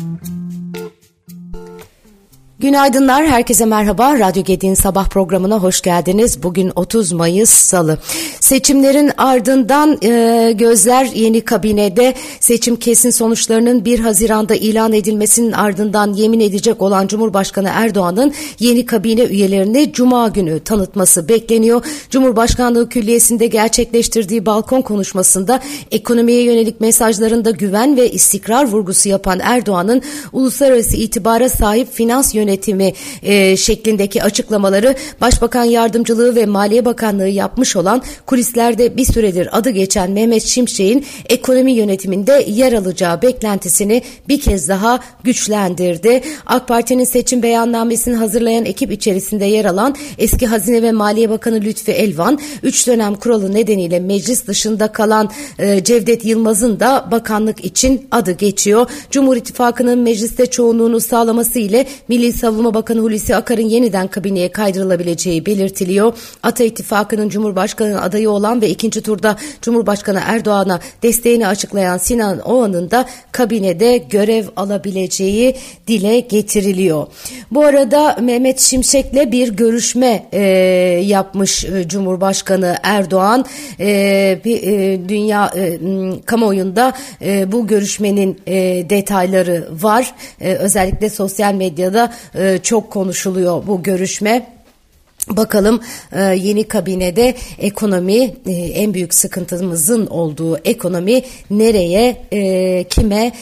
Mm-hmm. Günaydınlar, herkese merhaba. Radyo Gedi'nin sabah programına hoş geldiniz. Bugün 30 Mayıs Salı. Seçimlerin ardından e, gözler yeni kabinede seçim kesin sonuçlarının 1 Haziran'da ilan edilmesinin ardından yemin edecek olan Cumhurbaşkanı Erdoğan'ın yeni kabine üyelerini Cuma günü tanıtması bekleniyor. Cumhurbaşkanlığı Külliyesi'nde gerçekleştirdiği balkon konuşmasında ekonomiye yönelik mesajlarında güven ve istikrar vurgusu yapan Erdoğan'ın uluslararası itibara sahip finans yönetimi yönetimi e, şeklindeki açıklamaları Başbakan Yardımcılığı ve Maliye Bakanlığı yapmış olan kulislerde bir süredir adı geçen Mehmet Şimşek'in ekonomi yönetiminde yer alacağı beklentisini bir kez daha güçlendirdi. AK Parti'nin seçim beyannamesini hazırlayan ekip içerisinde yer alan eski Hazine ve Maliye Bakanı Lütfi Elvan, 3 dönem kuralı nedeniyle meclis dışında kalan e, Cevdet Yılmaz'ın da bakanlık için adı geçiyor. Cumhur İttifakı'nın mecliste çoğunluğunu sağlaması ile Milli Savunma Bakanı Hulusi Akar'ın yeniden kabineye kaydırılabileceği belirtiliyor. Ata İttifakı'nın Cumhurbaşkanı adayı olan ve ikinci turda Cumhurbaşkanı Erdoğan'a desteğini açıklayan Sinan Oğan'ın da kabinede görev alabileceği dile getiriliyor. Bu arada Mehmet Şimşek'le bir görüşme e, yapmış e, Cumhurbaşkanı Erdoğan. E, bir, e, dünya e, kamuoyunda e, bu görüşmenin e, detayları var. E, özellikle sosyal medyada e, çok konuşuluyor bu görüşme. Bakalım e, yeni kabinede ekonomi e, en büyük sıkıntımızın olduğu ekonomi nereye e, kime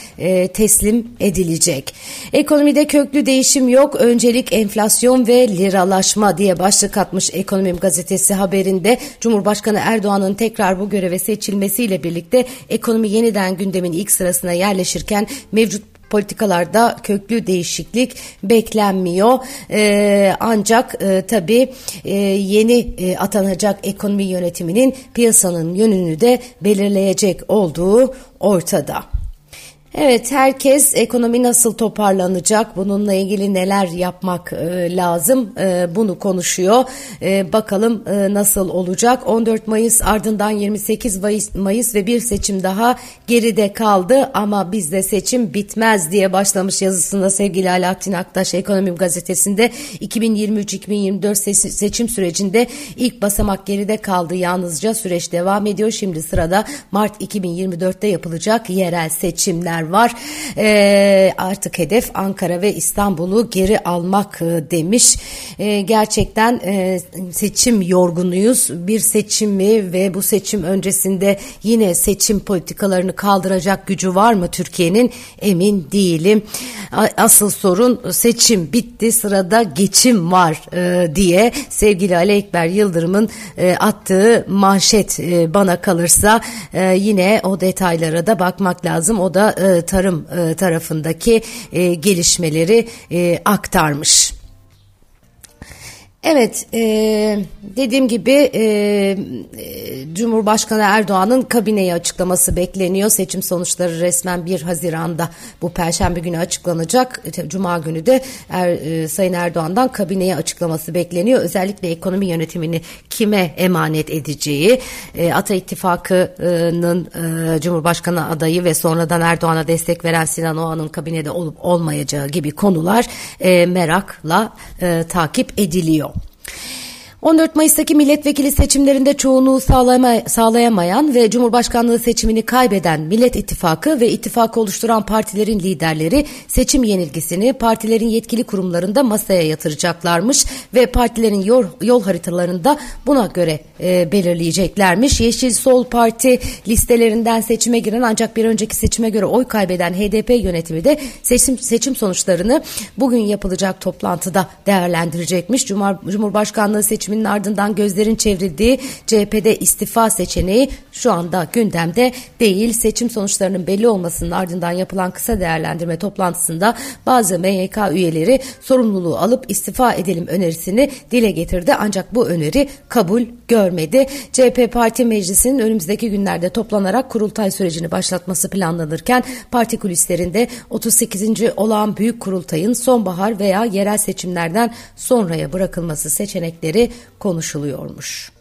teslim edilecek? Ekonomide köklü değişim yok öncelik enflasyon ve liralaşma diye başlık atmış Ekonomim gazetesi haberinde Cumhurbaşkanı Erdoğan'ın tekrar bu göreve seçilmesiyle birlikte ekonomi yeniden gündemin ilk sırasına yerleşirken mevcut politikalarda köklü değişiklik beklenmiyor. E, ancak e, tabii e, yeni e, atanacak ekonomi yönetiminin piyasanın yönünü de belirleyecek olduğu ortada. Evet herkes ekonomi nasıl toparlanacak bununla ilgili neler yapmak e, lazım e, bunu konuşuyor. E, bakalım e, nasıl olacak? 14 Mayıs ardından 28 Mayıs, ve bir seçim daha geride kaldı. Ama bizde seçim bitmez diye başlamış yazısında sevgili Alaaddin Aktaş Ekonomi Gazetesi'nde. 2023-2024 seçim sürecinde ilk basamak geride kaldı. Yalnızca süreç devam ediyor. Şimdi sırada Mart 2024'te yapılacak yerel seçimler isimler var. E, artık hedef Ankara ve İstanbul'u geri almak e, demiş. E, gerçekten e, seçim yorgunuyuz. Bir seçimi ve bu seçim öncesinde yine seçim politikalarını kaldıracak gücü var mı Türkiye'nin? Emin değilim. Asıl sorun seçim bitti sırada geçim var e, diye sevgili Ali Ekber Yıldırım'ın e, attığı manşet e, bana kalırsa e, yine o detaylara da bakmak lazım. O da e, e, tarım e, tarafındaki e, gelişmeleri aktarmış. Evet, e, dediğim gibi e, Cumhurbaşkanı Erdoğan'ın kabineyi açıklaması bekleniyor. Seçim sonuçları resmen 1 Haziran'da bu Perşembe günü açıklanacak. Cuma günü de er, e, Sayın Erdoğan'dan kabineyi açıklaması bekleniyor. Özellikle ekonomi yönetimini kime emanet edeceği, e, Ata İttifakı'nın e, Cumhurbaşkanı adayı ve sonradan Erdoğan'a destek veren Sinan Oğan'ın kabinede olup olmayacağı gibi konular e, merakla e, takip ediliyor. 14 Mayıs'taki milletvekili seçimlerinde çoğunluğu sağlayamayan ve Cumhurbaşkanlığı seçimini kaybeden Millet İttifakı ve ittifakı oluşturan partilerin liderleri seçim yenilgisini partilerin yetkili kurumlarında masaya yatıracaklarmış ve partilerin yol, yol haritalarında buna göre e, belirleyeceklermiş. Yeşil Sol Parti listelerinden seçime giren ancak bir önceki seçime göre oy kaybeden HDP yönetimi de seçim, seçim sonuçlarını bugün yapılacak toplantıda değerlendirecekmiş. Cumhur, Cumhurbaşkanlığı seçim seçiminin ardından gözlerin çevrildiği CHP'de istifa seçeneği şu anda gündemde değil. Seçim sonuçlarının belli olmasının ardından yapılan kısa değerlendirme toplantısında bazı MYK üyeleri sorumluluğu alıp istifa edelim önerisini dile getirdi. Ancak bu öneri kabul görmedi. CHP Parti Meclisi'nin önümüzdeki günlerde toplanarak kurultay sürecini başlatması planlanırken parti kulislerinde 38. olağan büyük kurultayın sonbahar veya yerel seçimlerden sonraya bırakılması seçenekleri konuşuluyormuş.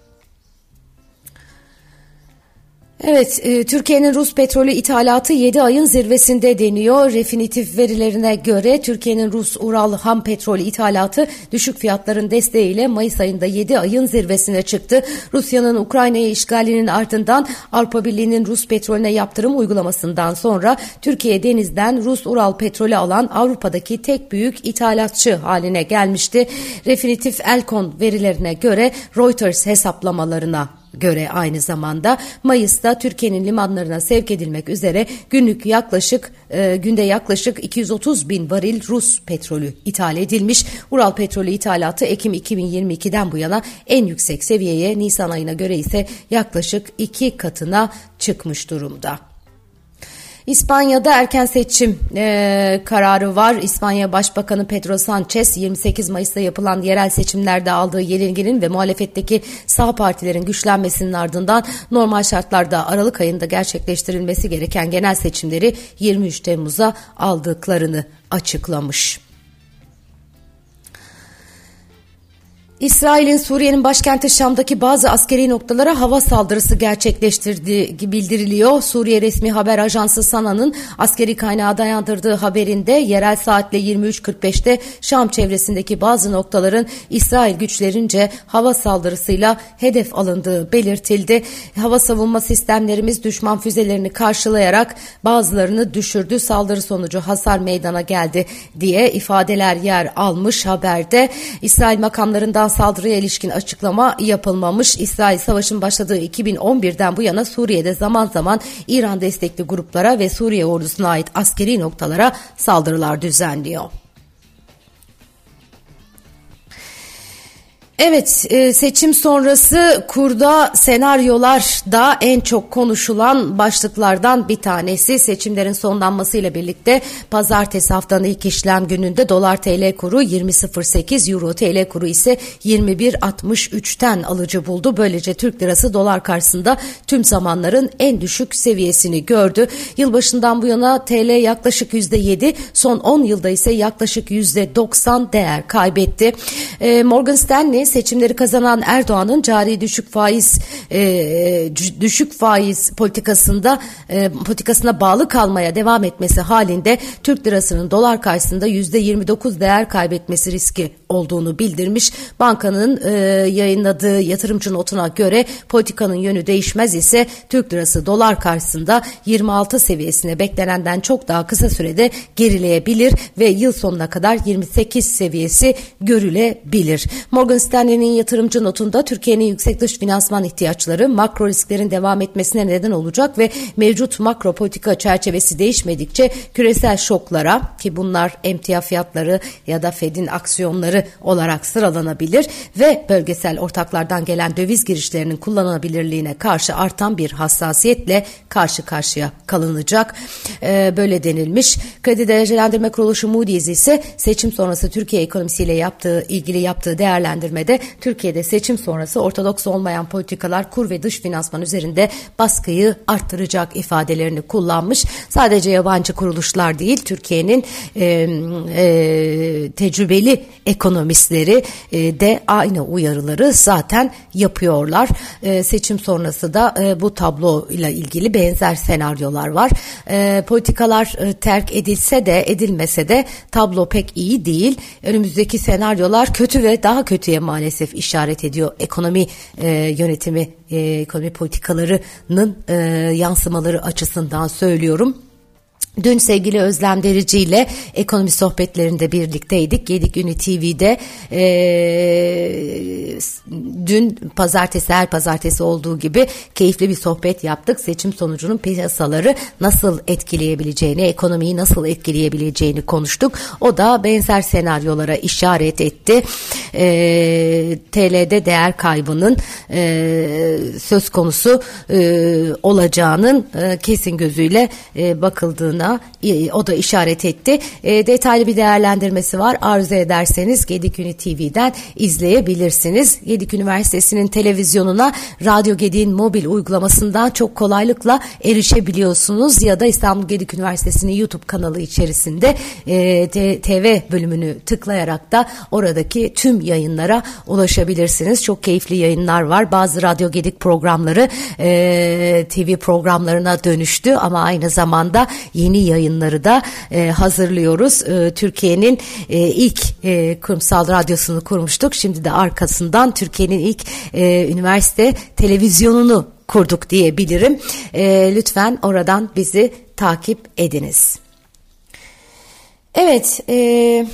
Evet, e, Türkiye'nin Rus petrolü ithalatı 7 ayın zirvesinde deniyor. Refinitif verilerine göre Türkiye'nin Rus Ural ham petrolü ithalatı düşük fiyatların desteğiyle Mayıs ayında 7 ayın zirvesine çıktı. Rusya'nın Ukrayna'yı işgalinin ardından Avrupa Birliği'nin Rus petrolüne yaptırım uygulamasından sonra Türkiye denizden Rus Ural petrolü alan Avrupa'daki tek büyük ithalatçı haline gelmişti. Refinitif Elkon verilerine göre Reuters hesaplamalarına göre aynı zamanda Mayıs'ta Türkiye'nin limanlarına sevk edilmek üzere günlük yaklaşık e, günde yaklaşık 230 bin varil Rus petrolü ithal edilmiş. Ural petrolü ithalatı Ekim 2022'den bu yana en yüksek seviyeye Nisan ayına göre ise yaklaşık iki katına çıkmış durumda. İspanya'da erken seçim e, kararı var. İspanya Başbakanı Pedro Sanchez 28 Mayıs'ta yapılan yerel seçimlerde aldığı yenilginin ve muhalefetteki sağ partilerin güçlenmesinin ardından normal şartlarda Aralık ayında gerçekleştirilmesi gereken genel seçimleri 23 Temmuz'a aldıklarını açıklamış. İsrail'in Suriye'nin başkenti Şam'daki bazı askeri noktalara hava saldırısı gerçekleştirdiği bildiriliyor. Suriye resmi haber ajansı Sana'nın askeri kaynağı dayandırdığı haberinde yerel saatle 23.45'te Şam çevresindeki bazı noktaların İsrail güçlerince hava saldırısıyla hedef alındığı belirtildi. Hava savunma sistemlerimiz düşman füzelerini karşılayarak bazılarını düşürdü. Saldırı sonucu hasar meydana geldi diye ifadeler yer almış haberde. İsrail makamlarından saldırıya ilişkin açıklama yapılmamış. İsrail savaşın başladığı 2011'den bu yana Suriye'de zaman zaman İran destekli gruplara ve Suriye ordusuna ait askeri noktalara saldırılar düzenliyor. Evet e, seçim sonrası kurda senaryolar da en çok konuşulan başlıklardan bir tanesi seçimlerin sonlanmasıyla birlikte pazartesi haftanın ilk işlem gününde dolar TL kuru 20.08 euro TL kuru ise 21.63'ten alıcı buldu. Böylece Türk lirası dolar karşısında tüm zamanların en düşük seviyesini gördü. Yılbaşından bu yana TL yaklaşık %7 son 10 yılda ise yaklaşık %90 değer kaybetti. E, Morgan Stanley seçimleri kazanan Erdoğan'ın cari düşük faiz e, düşük faiz politikasında e, politikasına bağlı kalmaya devam etmesi halinde Türk lirasının dolar karşısında yüzde 29 değer kaybetmesi riski olduğunu bildirmiş. Bankanın e, yayınladığı yatırımcı notuna göre politikanın yönü değişmez ise Türk lirası dolar karşısında 26 seviyesine beklenenden çok daha kısa sürede gerileyebilir ve yıl sonuna kadar 28 seviyesi görülebilir. Morgan Stanley'nin yatırımcı notunda Türkiye'nin yüksek dış finansman ihtiyaçları makro risklerin devam etmesine neden olacak ve mevcut makro politika çerçevesi değişmedikçe küresel şoklara ki bunlar emtia fiyatları ya da Fed'in aksiyonları konuları olarak sıralanabilir ve bölgesel ortaklardan gelen döviz girişlerinin kullanılabilirliğine karşı artan bir hassasiyetle karşı karşıya kalınacak. Ee, böyle denilmiş. Kredi Derecelendirme Kuruluşu Moody's ise seçim sonrası Türkiye ekonomisiyle yaptığı ilgili yaptığı değerlendirmede Türkiye'de seçim sonrası ortodoks olmayan politikalar kur ve dış finansman üzerinde baskıyı arttıracak ifadelerini kullanmış. Sadece yabancı kuruluşlar değil Türkiye'nin e, e, tecrübeli ekonomi ekonomistleri e, de aynı uyarıları zaten yapıyorlar. E, seçim sonrası da e, bu tablo ile ilgili benzer senaryolar var. Politikalar terk edilse de edilmese de tablo pek iyi değil. Önümüzdeki senaryolar kötü ve daha kötüye maalesef işaret ediyor. Ekonomi yönetimi, ekonomi politikalarının yansımaları açısından söylüyorum. Dün sevgili Özlem Derici ile ekonomi sohbetlerinde birlikteydik. Yedik Ünü TV'de e, dün pazartesi her pazartesi olduğu gibi keyifli bir sohbet yaptık. Seçim sonucunun piyasaları nasıl etkileyebileceğini, ekonomiyi nasıl etkileyebileceğini konuştuk. O da benzer senaryolara işaret etti. E, TL'de değer kaybının e, söz konusu e, olacağının e, kesin gözüyle e, bakıldığına e, o da işaret etti. E, detaylı bir değerlendirmesi var. Arzu ederseniz Gedikünü TV'den izleyebilirsiniz. Gedik Üniversitesi'nin televizyonuna Radyo Gedik'in mobil uygulamasından çok kolaylıkla erişebiliyorsunuz ya da İstanbul Gedik Üniversitesi'nin YouTube kanalı içerisinde e, TV bölümünü tıklayarak da oradaki tüm yayınlara ulaşabilirsiniz. Çok keyifli yayınlar var. Bazı Radyo Gedik programları e, TV programlarına dönüştü ama aynı zamanda yeni yayınları da e, hazırlıyoruz. E, Türkiye'nin e, ilk e, kurumsal radyosunu kurmuştuk. Şimdi de arkasından Türkiye'nin ilk e, üniversite televizyonunu kurduk diyebilirim. E, lütfen oradan bizi takip ediniz. Evet, e,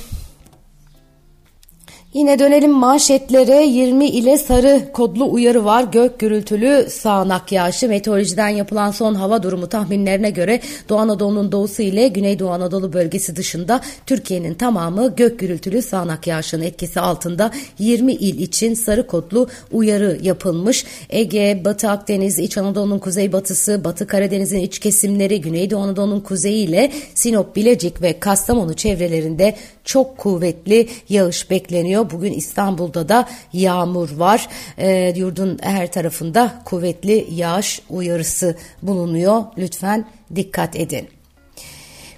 Yine dönelim manşetlere 20 ile sarı kodlu uyarı var. Gök gürültülü sağanak yağışı meteorolojiden yapılan son hava durumu tahminlerine göre Doğu Anadolu'nun doğusu ile Güneydoğu Anadolu bölgesi dışında Türkiye'nin tamamı gök gürültülü sağanak yağışın etkisi altında 20 il için sarı kodlu uyarı yapılmış. Ege, Batı Akdeniz, İç Anadolu'nun kuzeybatısı, Batı Karadeniz'in iç kesimleri, Güneydoğu Anadolu'nun kuzeyi ile Sinop, Bilecik ve Kastamonu çevrelerinde çok kuvvetli yağış bekleniyor. Bugün İstanbul'da da yağmur var. E, yurdun her tarafında kuvvetli yağış uyarısı bulunuyor. Lütfen dikkat edin.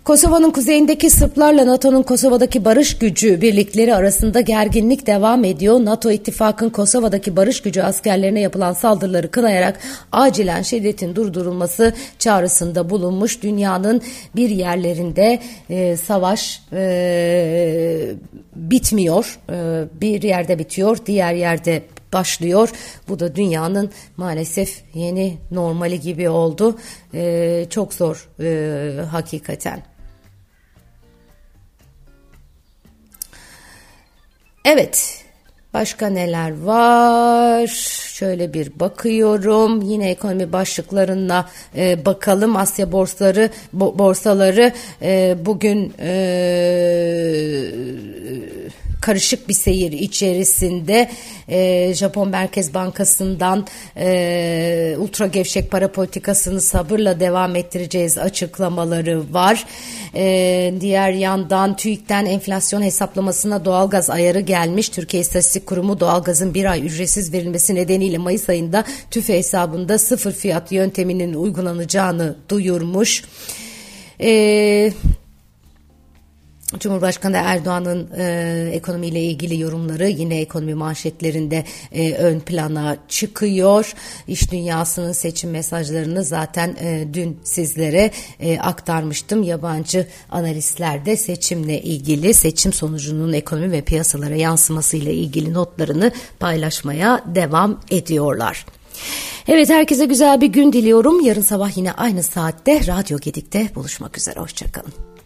Kosova'nın kuzeyindeki Sırplarla NATO'nun Kosova'daki barış gücü birlikleri arasında gerginlik devam ediyor. NATO ittifakın Kosova'daki barış gücü askerlerine yapılan saldırıları kınayarak acilen şiddetin durdurulması çağrısında bulunmuş. Dünyanın bir yerlerinde e, savaş e, bitmiyor. E, bir yerde bitiyor, diğer yerde başlıyor. Bu da dünyanın maalesef yeni normali gibi oldu. Ee, çok zor e, hakikaten. Evet. Başka neler var? Şöyle bir bakıyorum. Yine ekonomi başlıklarına e, bakalım. Asya borsaları bo, borsaları e, bugün e, karışık bir seyir içerisinde e, Japon Merkez Bankası'ndan e, ultra gevşek para politikasını sabırla devam ettireceğiz açıklamaları var. E, diğer yandan TÜİK'ten enflasyon hesaplamasına doğalgaz ayarı gelmiş. Türkiye İstatistik Kurumu doğalgazın bir ay ücretsiz verilmesi nedeniyle Mayıs ayında TÜFE hesabında sıfır fiyat yönteminin uygulanacağını duyurmuş. Eee Cumhurbaşkanı Erdoğan'ın e, ekonomiyle ilgili yorumları yine ekonomi manşetlerinde e, ön plana çıkıyor. İş dünyasının seçim mesajlarını zaten e, dün sizlere e, aktarmıştım. Yabancı analistler de seçimle ilgili seçim sonucunun ekonomi ve piyasalara yansımasıyla ilgili notlarını paylaşmaya devam ediyorlar. Evet herkese güzel bir gün diliyorum. Yarın sabah yine aynı saatte Radyo Gedik'te buluşmak üzere. Hoşçakalın.